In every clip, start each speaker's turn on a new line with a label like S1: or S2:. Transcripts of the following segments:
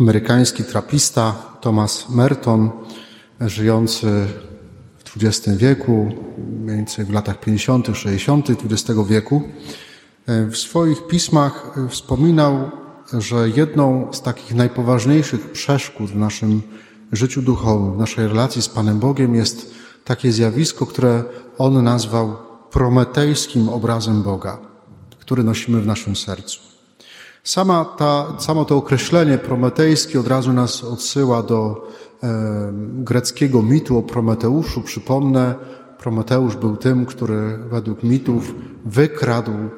S1: amerykański trapista Thomas Merton, żyjący w XX wieku, mniej więcej w latach 50., 60. XX wieku, w swoich pismach wspominał, że jedną z takich najpoważniejszych przeszkód w naszym życiu duchowym, w naszej relacji z Panem Bogiem jest takie zjawisko, które on nazwał prometejskim obrazem Boga, który nosimy w naszym sercu. Sama ta, samo to określenie prometejski od razu nas odsyła do e, greckiego mitu o Prometeuszu. Przypomnę, Prometeusz był tym, który według mitów wykradł e,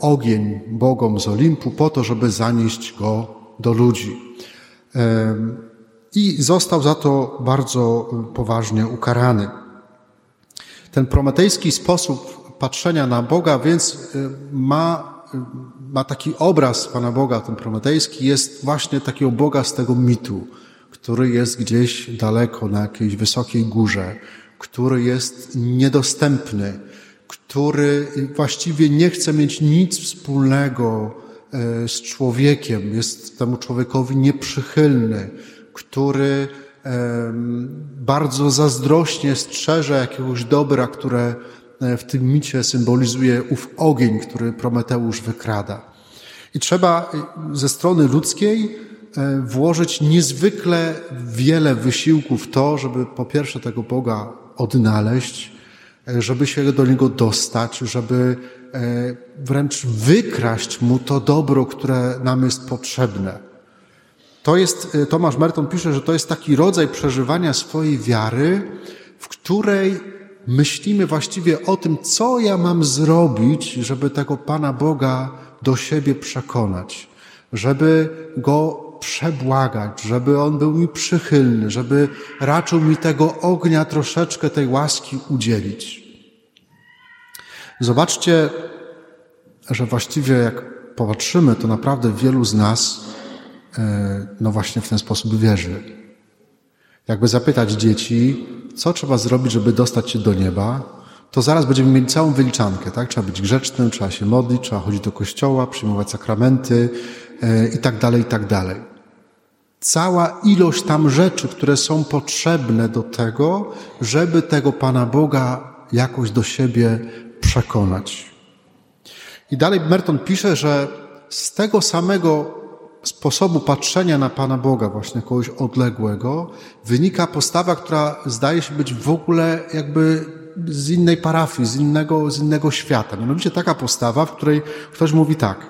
S1: ogień bogom z Olimpu po to, żeby zanieść go do ludzi. E, I został za to bardzo poważnie ukarany. Ten prometejski sposób patrzenia na Boga więc e, ma ma taki obraz Pana Boga, ten prometejski, jest właśnie takiego Boga z tego mitu, który jest gdzieś daleko, na jakiejś wysokiej górze, który jest niedostępny, który właściwie nie chce mieć nic wspólnego e, z człowiekiem, jest temu człowiekowi nieprzychylny, który bardzo zazdrośnie strzeże jakiegoś dobra, które w tym micie symbolizuje ów ogień, który Prometeusz wykrada. I trzeba e, ze strony ludzkiej e, włożyć niezwykle wiele wysiłków w to, żeby po pierwsze tego Boga odnaleźć, żeby się do Niego dostać, żeby wręcz wykraść Mu to dobro, które nam jest potrzebne. To jest, Tomasz Merton pisze, że to jest taki rodzaj przeżywania swojej wiary, w której myślimy właściwie o tym, co ja mam zrobić, żeby tego Pana Boga do siebie przekonać, żeby Go przebłagać, żeby On był mi przychylny, żeby raczył mi tego ognia troszeczkę tej łaski udzielić. Zobaczcie, że właściwie jak popatrzymy, to naprawdę wielu z nas, e, no właśnie w ten sposób wierzy. Jakby zapytać dzieci, co trzeba zrobić, żeby dostać się do nieba, to zaraz będziemy mieli całą wyliczankę, tak? Trzeba być grzecznym, trzeba się modlić, trzeba chodzić do kościoła, przyjmować sakramenty yy, i tak dalej, i tak dalej. Cała ilość tam rzeczy, które są potrzebne do tego, żeby tego Pana Boga jakoś do siebie przekonać. I dalej Merton pisze, że z tego samego sposobu patrzenia na Pana Boga, właśnie kogoś odległego, wynika postawa, która zdaje się być w ogóle jakby z innej parafii, z innego, z innego świata. Mianowicie taka postawa, w której ktoś mówi tak.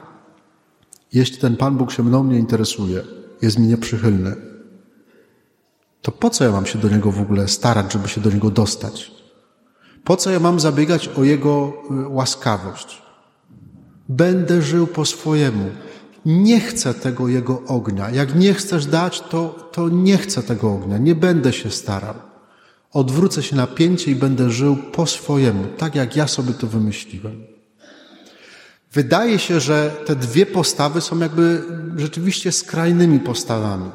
S1: Jeśli ten Pan Bóg się mną nie interesuje, jest mi nieprzychylny, to po co ja mam się do Niego w ogóle starać, żeby się do Niego dostać? Po co ja mam zabiegać o Jego y, łaskawość? Będę żył po swojemu nie chcę tego Jego ognia. Jak nie chcesz dać, to, to nie chcę tego ognia. Nie będę się starał. Odwrócę się na pięcie i będę żył po swojemu, tak jak ja sobie to wymyśliłem. Wydaje się, że te dwie postawy są jakby rzeczywiście skrajnymi postawami.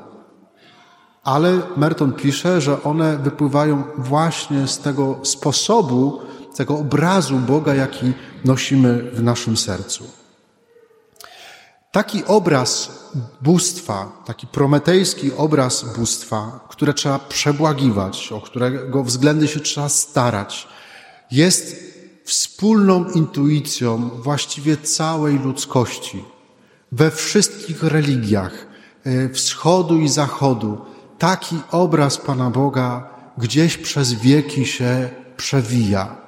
S1: Ale Merton pisze, że one wypływają właśnie z tego sposobu, tego obrazu Boga, jaki nosimy w naszym sercu. Taki obraz bóstwa, taki prometejski obraz bóstwa, które trzeba przebłagiwać, o którego względy się trzeba starać, jest wspólną intuicją właściwie całej ludzkości. We wszystkich religiach e, wschodu i zachodu taki obraz Pana Boga gdzieś przez wieki się przewija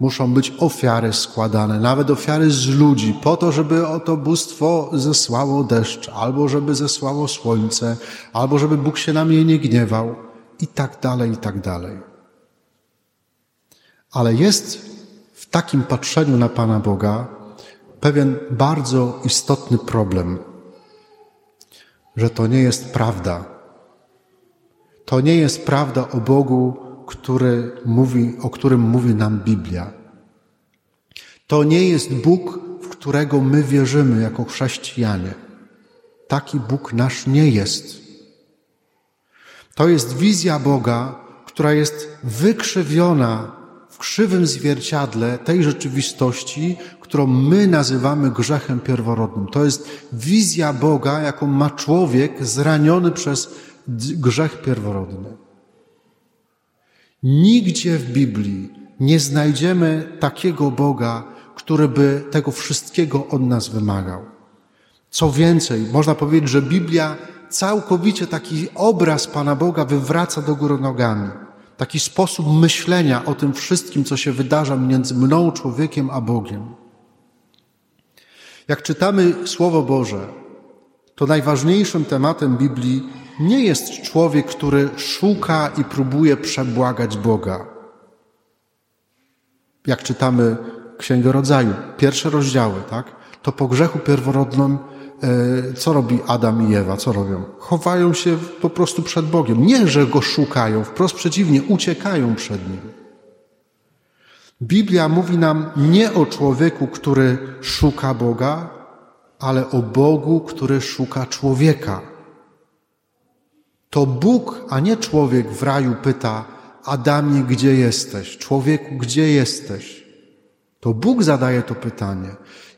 S1: muszą być ofiary składane, nawet ofiary z ludzi, po to, żeby oto bóstwo zesłało deszcz, albo żeby zesłało słońce, albo żeby Bóg się na mnie nie gniewał, i tak dalej, i tak dalej. Ale jest w takim patrzeniu na Pana Boga pewien bardzo istotny problem, że to nie jest prawda. To nie jest prawda o Bogu, który mówi, o którym mówi nam Biblia. To nie jest Bóg, w którego my wierzymy jako chrześcijanie. Taki Bóg nasz nie jest. To jest wizja Boga, która jest wykrzywiona w krzywym zwierciadle tej rzeczywistości, którą my nazywamy grzechem pierworodnym. To jest wizja Boga, jaką ma człowiek zraniony przez grzech pierworodny. Nigdzie w Biblii nie znajdziemy takiego Boga, który by tego wszystkiego od nas wymagał. Co więcej, można powiedzieć, że Biblia całkowicie taki obraz Pana Boga wywraca do góry nogami. Taki sposób myślenia o tym wszystkim, co się wydarza między mną, człowiekiem, a Bogiem. Jak czytamy Słowo Boże, to najważniejszym tematem Biblii nie jest człowiek, który szuka i próbuje przebłagać Boga. Jak czytamy Księgę Rodzaju, pierwsze rozdziały, tak? To po grzechu pierworodnym E, co robi Adam i Ewa? Co robią? Chowają się po prostu przed Bogiem. Nie, że go szukają, wprost przeciwnie, uciekają przed nim. Biblia mówi nam nie o człowieku, który szuka Boga, ale o Bogu, który szuka człowieka. To Bóg, a nie człowiek w raju pyta: Adamie, gdzie jesteś? Człowieku, gdzie jesteś? To Bóg zadaje to pytanie.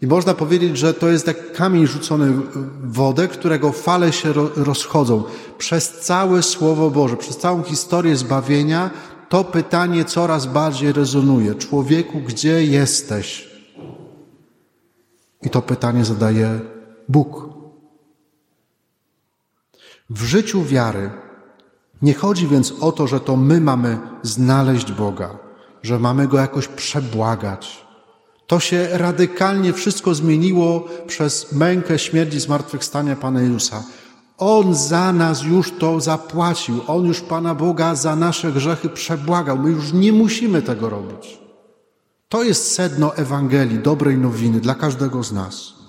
S1: I można powiedzieć, że to jest jak kamień rzucony w wodę, którego fale się rozchodzą. Przez całe Słowo Boże, przez całą historię zbawienia, to pytanie coraz bardziej rezonuje. Człowieku, gdzie jesteś? I to pytanie zadaje Bóg. W życiu wiary nie chodzi więc o to, że to my mamy znaleźć Boga, że mamy Go jakoś przebłagać, to się radykalnie wszystko zmieniło przez mękę, śmierć i zmartwychwstanie Pana Jezusa. On za nas już to zapłacił. On już Pana Boga za nasze grzechy przebłagał. My już nie musimy tego robić. To jest sedno Ewangelii, dobrej nowiny dla każdego z nas.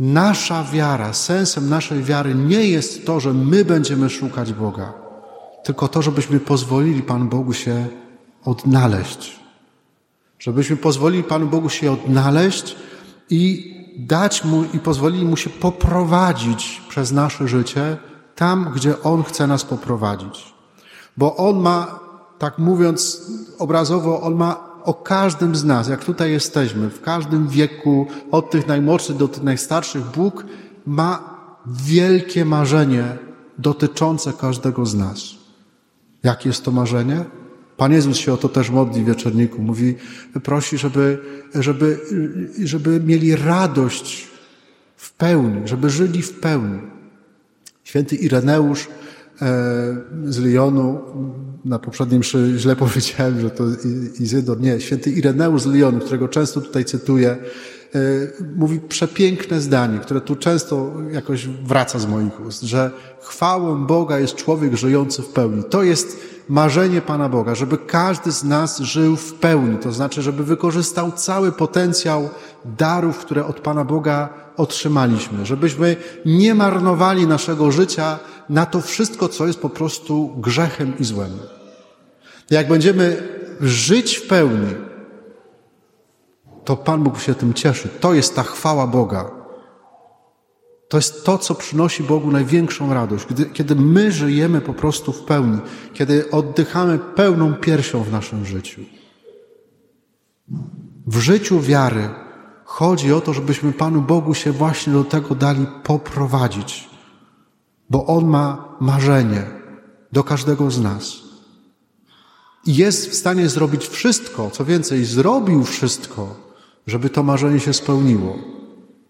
S1: Nasza wiara, sensem naszej wiary nie jest to, że my będziemy szukać Boga, tylko to, żebyśmy pozwolili Panu Bogu się odnaleźć żebyśmy pozwolili Panu Bogu się odnaleźć i dać Mu i pozwolili Mu się poprowadzić przez nasze życie tam, gdzie On chce nas poprowadzić. Bo On ma, tak mówiąc obrazowo, On ma o każdym z nas, jak tutaj jesteśmy, w każdym wieku, od tych najmłodszych do tych najstarszych, Bóg ma wielkie marzenie dotyczące każdego z nas. Jakie jest to marzenie? Pan Jezus się o to też modli w wieczorniku. Mówi, prosi, żeby, żeby, żeby mieli radość w pełni, żeby żyli w pełni. Święty Ireneusz z Lyonu, na poprzednim źle powiedziałem, że to Izydor, nie, święty Ireneusz z Lyonu, którego często tutaj cytuję, e, mówi przepiękne zdanie, które tu często jakoś wraca z moich ust, że chwałą Boga jest człowiek żyjący w pełni. To jest marzenie Pana Boga, żeby każdy z nas żył w pełni, to znaczy, żeby wykorzystał cały potencjał darów, które od Pana Boga otrzymaliśmy, żebyśmy nie marnowali naszego życia na to wszystko, co jest po prostu grzechem i złem. Jak będziemy żyć w pełni, to Pan Bóg się tym cieszy. To jest ta chwała Boga. To jest to, co przynosi Bogu największą radość, gdy, kiedy my żyjemy po prostu w pełni, kiedy oddychamy pełną piersią w naszym życiu. W życiu wiary chodzi o to, żebyśmy Panu Bogu się właśnie do tego dali poprowadzić, bo On ma marzenie do każdego z nas. I jest w stanie zrobić wszystko, co więcej, zrobił wszystko, żeby to marzenie się spełniło.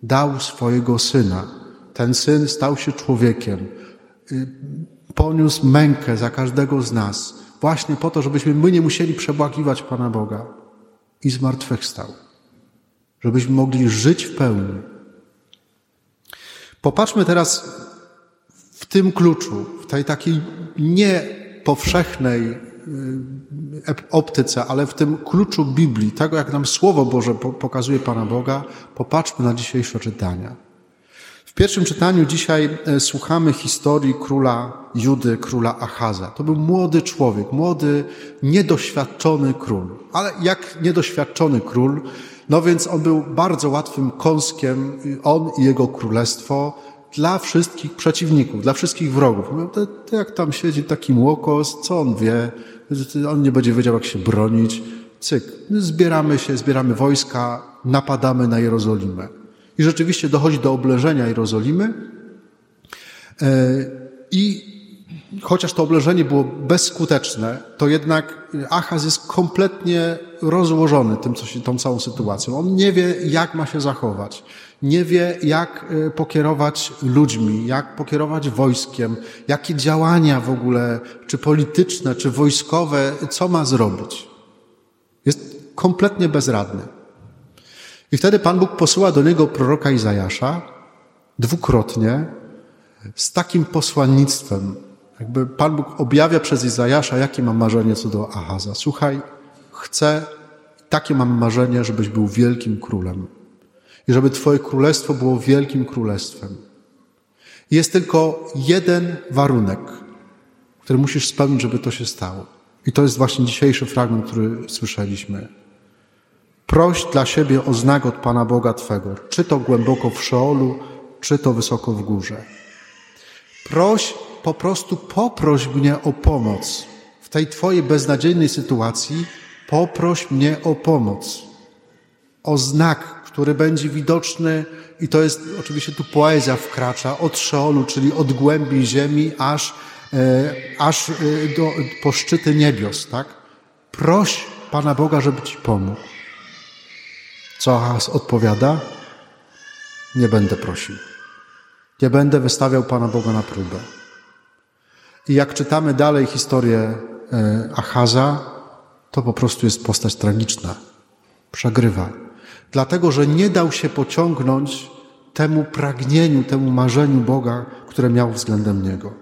S1: Dał swojego syna ten syn stał się człowiekiem, y, poniósł mękę za każdego z nas, właśnie po to, żebyśmy my nie musieli przebłagiwać Pana Boga i zmartwychwstał, żebyśmy mogli żyć w pełni. Popatrzmy teraz w tym kluczu, w tej takiej niepowszechnej y, optyce, ale w tym kluczu Biblii, tego jak nam Słowo Boże pokazuje Pana Boga, popatrzmy na dzisiejsze czytania pierwszym czytaniu dzisiaj e, słuchamy historii króla Judy, króla Achaza. To był młody człowiek, młody, niedoświadczony król. Ale jak niedoświadczony król, no więc on był bardzo łatwym kąskiem, on i jego królestwo, dla wszystkich przeciwników, dla wszystkich wrogów. To, to jak tam siedzi taki młokos, co on wie? On nie będzie wiedział, jak się bronić. Cyk. Zbieramy się, zbieramy wojska, napadamy na Jerozolimę. I rzeczywiście dochodzi do oblężenia Jerozolimy. E, I chociaż to oblężenie było bezskuteczne, to jednak Achaz jest kompletnie rozłożony tym, co się, tą całą sytuacją. On nie wie, jak ma się zachować. Nie wie, jak e, pokierować ludźmi, jak pokierować wojskiem, jakie działania w ogóle, czy polityczne, czy wojskowe, co ma zrobić. Jest kompletnie bezradny. I wtedy Pan Bóg posyła do niego proroka Izajasza dwukrotnie z takim posłannictwem. Jakby Pan Bóg objawia przez Izajasza, jakie ma marzenie co do Ahaza. Słuchaj, chcę, takie mam marzenie, żebyś był wielkim królem. I żeby Twoje królestwo było wielkim królestwem. Jest tylko jeden warunek, który musisz spełnić, żeby to się stało. I to jest właśnie dzisiejszy fragment, który słyszeliśmy. Proś dla siebie o znak od Pana Boga Twego, czy to głęboko w Szeolu, czy to wysoko w górze. Proś, po prostu poproś mnie o pomoc. W tej Twojej beznadziejnej sytuacji poproś mnie o pomoc. O znak, który będzie widoczny i to jest, oczywiście tu poezja wkracza, od Szeolu, czyli od głębi ziemi, aż, e, aż e, do, po szczyty niebios, tak? Proś Pana Boga, żeby Ci pomógł. Co Ahaz odpowiada? Nie będę prosił. Nie będę wystawiał Pana Boga na próbę. I jak czytamy dalej historię e, Achaza, to po prostu jest postać tragiczna. Przegrywa. Dlatego, że nie dał się pociągnąć temu pragnieniu, temu marzeniu Boga, które miał względem niego.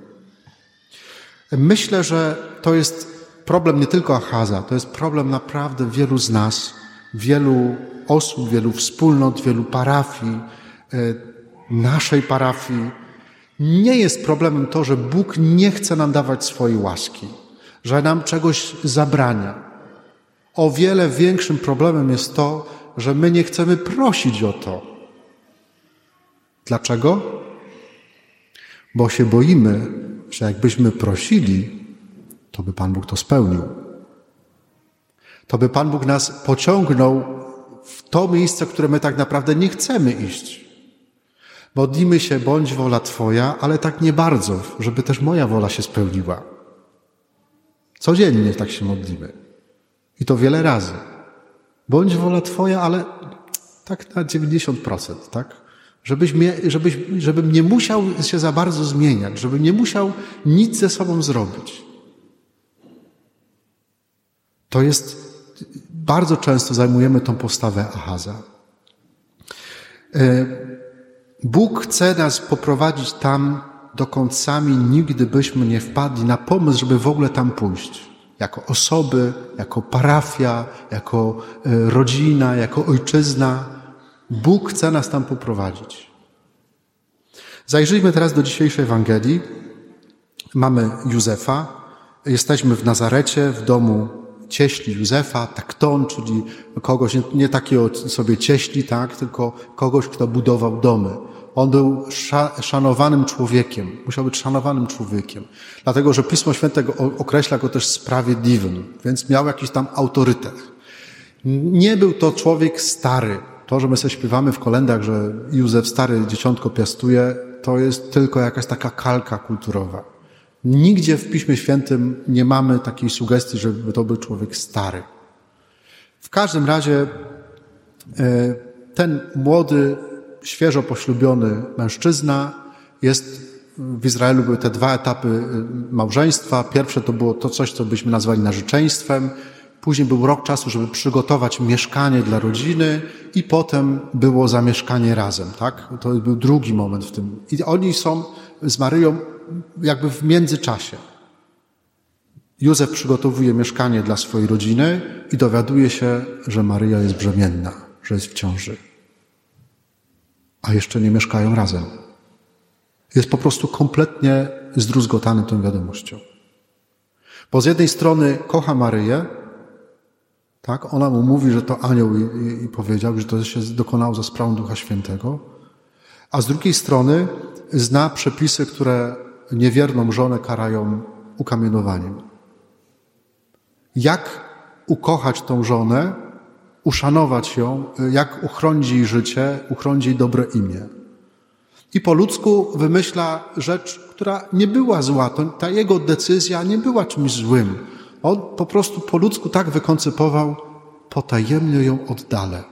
S1: Myślę, że to jest problem nie tylko Achaza, to jest problem naprawdę wielu z nas, wielu osób, wielu wspólnot, wielu parafii, e, naszej parafii. Nie jest problemem to, że Bóg nie chce nam dawać swojej łaski, że nam czegoś zabrania. O wiele większym problemem jest to, że my nie chcemy prosić o to. Dlaczego? Bo się boimy, że jakbyśmy prosili, to by Pan Bóg to spełnił. To by Pan Bóg nas pociągnął w to miejsce, które my tak naprawdę nie chcemy iść. Modlimy się, bądź wola Twoja, ale tak nie bardzo, żeby też moja wola się spełniła. Codziennie tak się modlimy. I to wiele razy. Bądź wola Twoja, ale tak na 90%, tak? Żebyś mnie, żebyś, żebym nie musiał się za bardzo zmieniać, żebym nie musiał nic ze sobą zrobić. To jest, bardzo często zajmujemy tą postawę Ahaza. E, Bóg chce nas poprowadzić tam, dokąd sami nigdy byśmy nie wpadli na pomysł, żeby w ogóle tam pójść jako osoby, jako parafia, jako e, rodzina, jako ojczyzna. Bóg chce nas tam poprowadzić. Zajrzyjmy teraz do dzisiejszej Ewangelii. Mamy Józefa. Jesteśmy w Nazarecie, w domu cieśli Józefa, takton, czyli kogoś, nie, nie takiego sobie cieśli, tak, tylko kogoś, kto budował domy. On był szanowanym człowiekiem, musiał być szanowanym człowiekiem, dlatego że Pismo Święte określa go też sprawiedliwym, więc miał jakiś tam autorytet. Nie był to człowiek stary. To, że my sobie śpiewamy w kolendach, że Józef stary dzieciątko piastuje, to jest tylko jakaś taka kalka kulturowa. Nigdzie w Piśmie Świętym nie mamy takiej sugestii, żeby to był człowiek stary. W każdym razie e, ten młody świeżo poślubiony mężczyzna jest w Izraelu były te dwa etapy y, małżeństwa. Pierwsze to było to coś, co byśmy nazwali narzeczeństwem. Później był rok czasu, żeby przygotować mieszkanie dla rodziny i potem było zamieszkanie razem, tak? To był drugi moment w tym. I oni są z Maryją jakby w międzyczasie. Józef przygotowuje mieszkanie dla swojej rodziny i dowiaduje się, że Maryja jest brzemienna, że jest w ciąży a jeszcze nie mieszkają razem. Jest po prostu kompletnie zdruzgotany tą wiadomością. Bo z jednej strony kocha Maryję, tak, ona mu mówi, że to anioł i, i powiedział, że to się dokonało za sprawą Ducha Świętego, a z drugiej strony zna przepisy, które niewierną żonę karają ukamienowaniem. Jak ukochać tą żonę, uszanować ją, jak uchronić jej życie, uchronić jej dobre imię. I po ludzku wymyśla rzecz, która nie była zła. Ta jego decyzja nie była czymś złym. On po prostu po ludzku tak wykoncypował, potajemnie ją oddalę.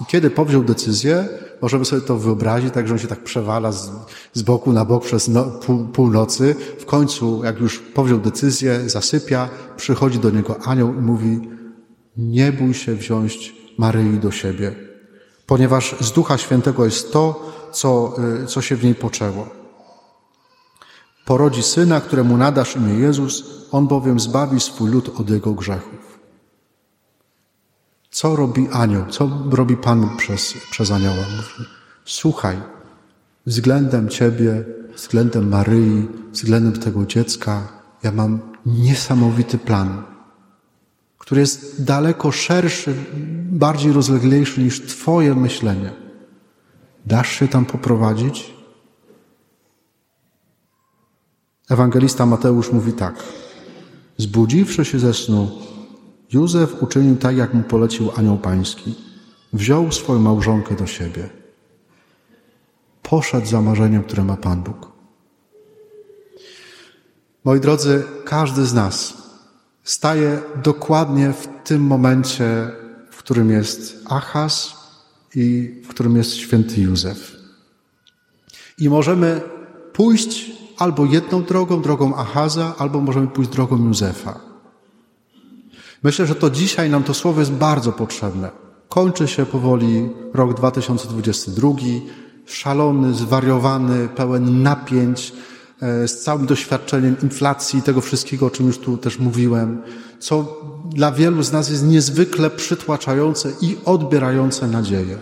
S1: I kiedy powziął decyzję, możemy sobie to wyobrazić, tak, że on się tak przewala z, z boku na bok przez no, pół, północy. W końcu, jak już powziął decyzję, zasypia, przychodzi do niego anioł i mówi, nie bój się wziąć Maryi do siebie, ponieważ z Ducha Świętego jest to, co, y, co się w niej poczęło. Porodzi syna, któremu nadasz imię Jezus, on bowiem zbawi swój lud od jego grzechów. Co robi anioł? Co robi Pan przez, przez anioła? Mówi, słuchaj, względem Ciebie, względem Maryi, względem tego dziecka, ja mam niesamowity plan, który jest daleko szerszy, bardziej rozleglejszy niż Twoje myślenie. Dasz się tam poprowadzić? Ewangelista Mateusz mówi tak. Zbudziwszy się ze snu, Józef uczynił tak, jak mu polecił anioł pański. Wziął swoją małżonkę do siebie. Poszedł za marzeniem, które ma Pan Bóg. Moi drodzy, każdy z nas staje dokładnie w tym momencie, w którym jest Achaz i w którym jest święty Józef. I możemy pójść albo jedną drogą, drogą Achaza, albo możemy pójść drogą Józefa. Myślę, że to dzisiaj nam to słowo jest bardzo potrzebne. Kończy się powoli rok 2022, szalony, zwariowany, pełen napięć, e, z całym doświadczeniem inflacji, tego wszystkiego, o czym już tu też mówiłem, co dla wielu z nas jest niezwykle przytłaczające i odbierające nadzieję.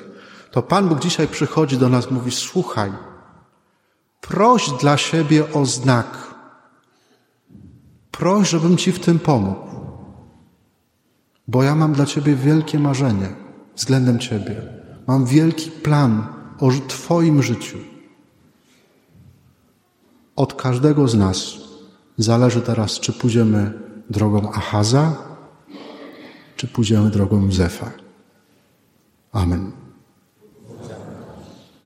S1: To Pan Bóg dzisiaj przychodzi do nas, mówi: Słuchaj, proś dla siebie o znak. Proś, żebym Ci w tym pomógł bo ja mam dla Ciebie wielkie marzenie względem Ciebie. Mam wielki plan o Twoim życiu. Od każdego z nas zależy teraz, czy pójdziemy drogą Achaza, czy pójdziemy drogą Józefa. Amen.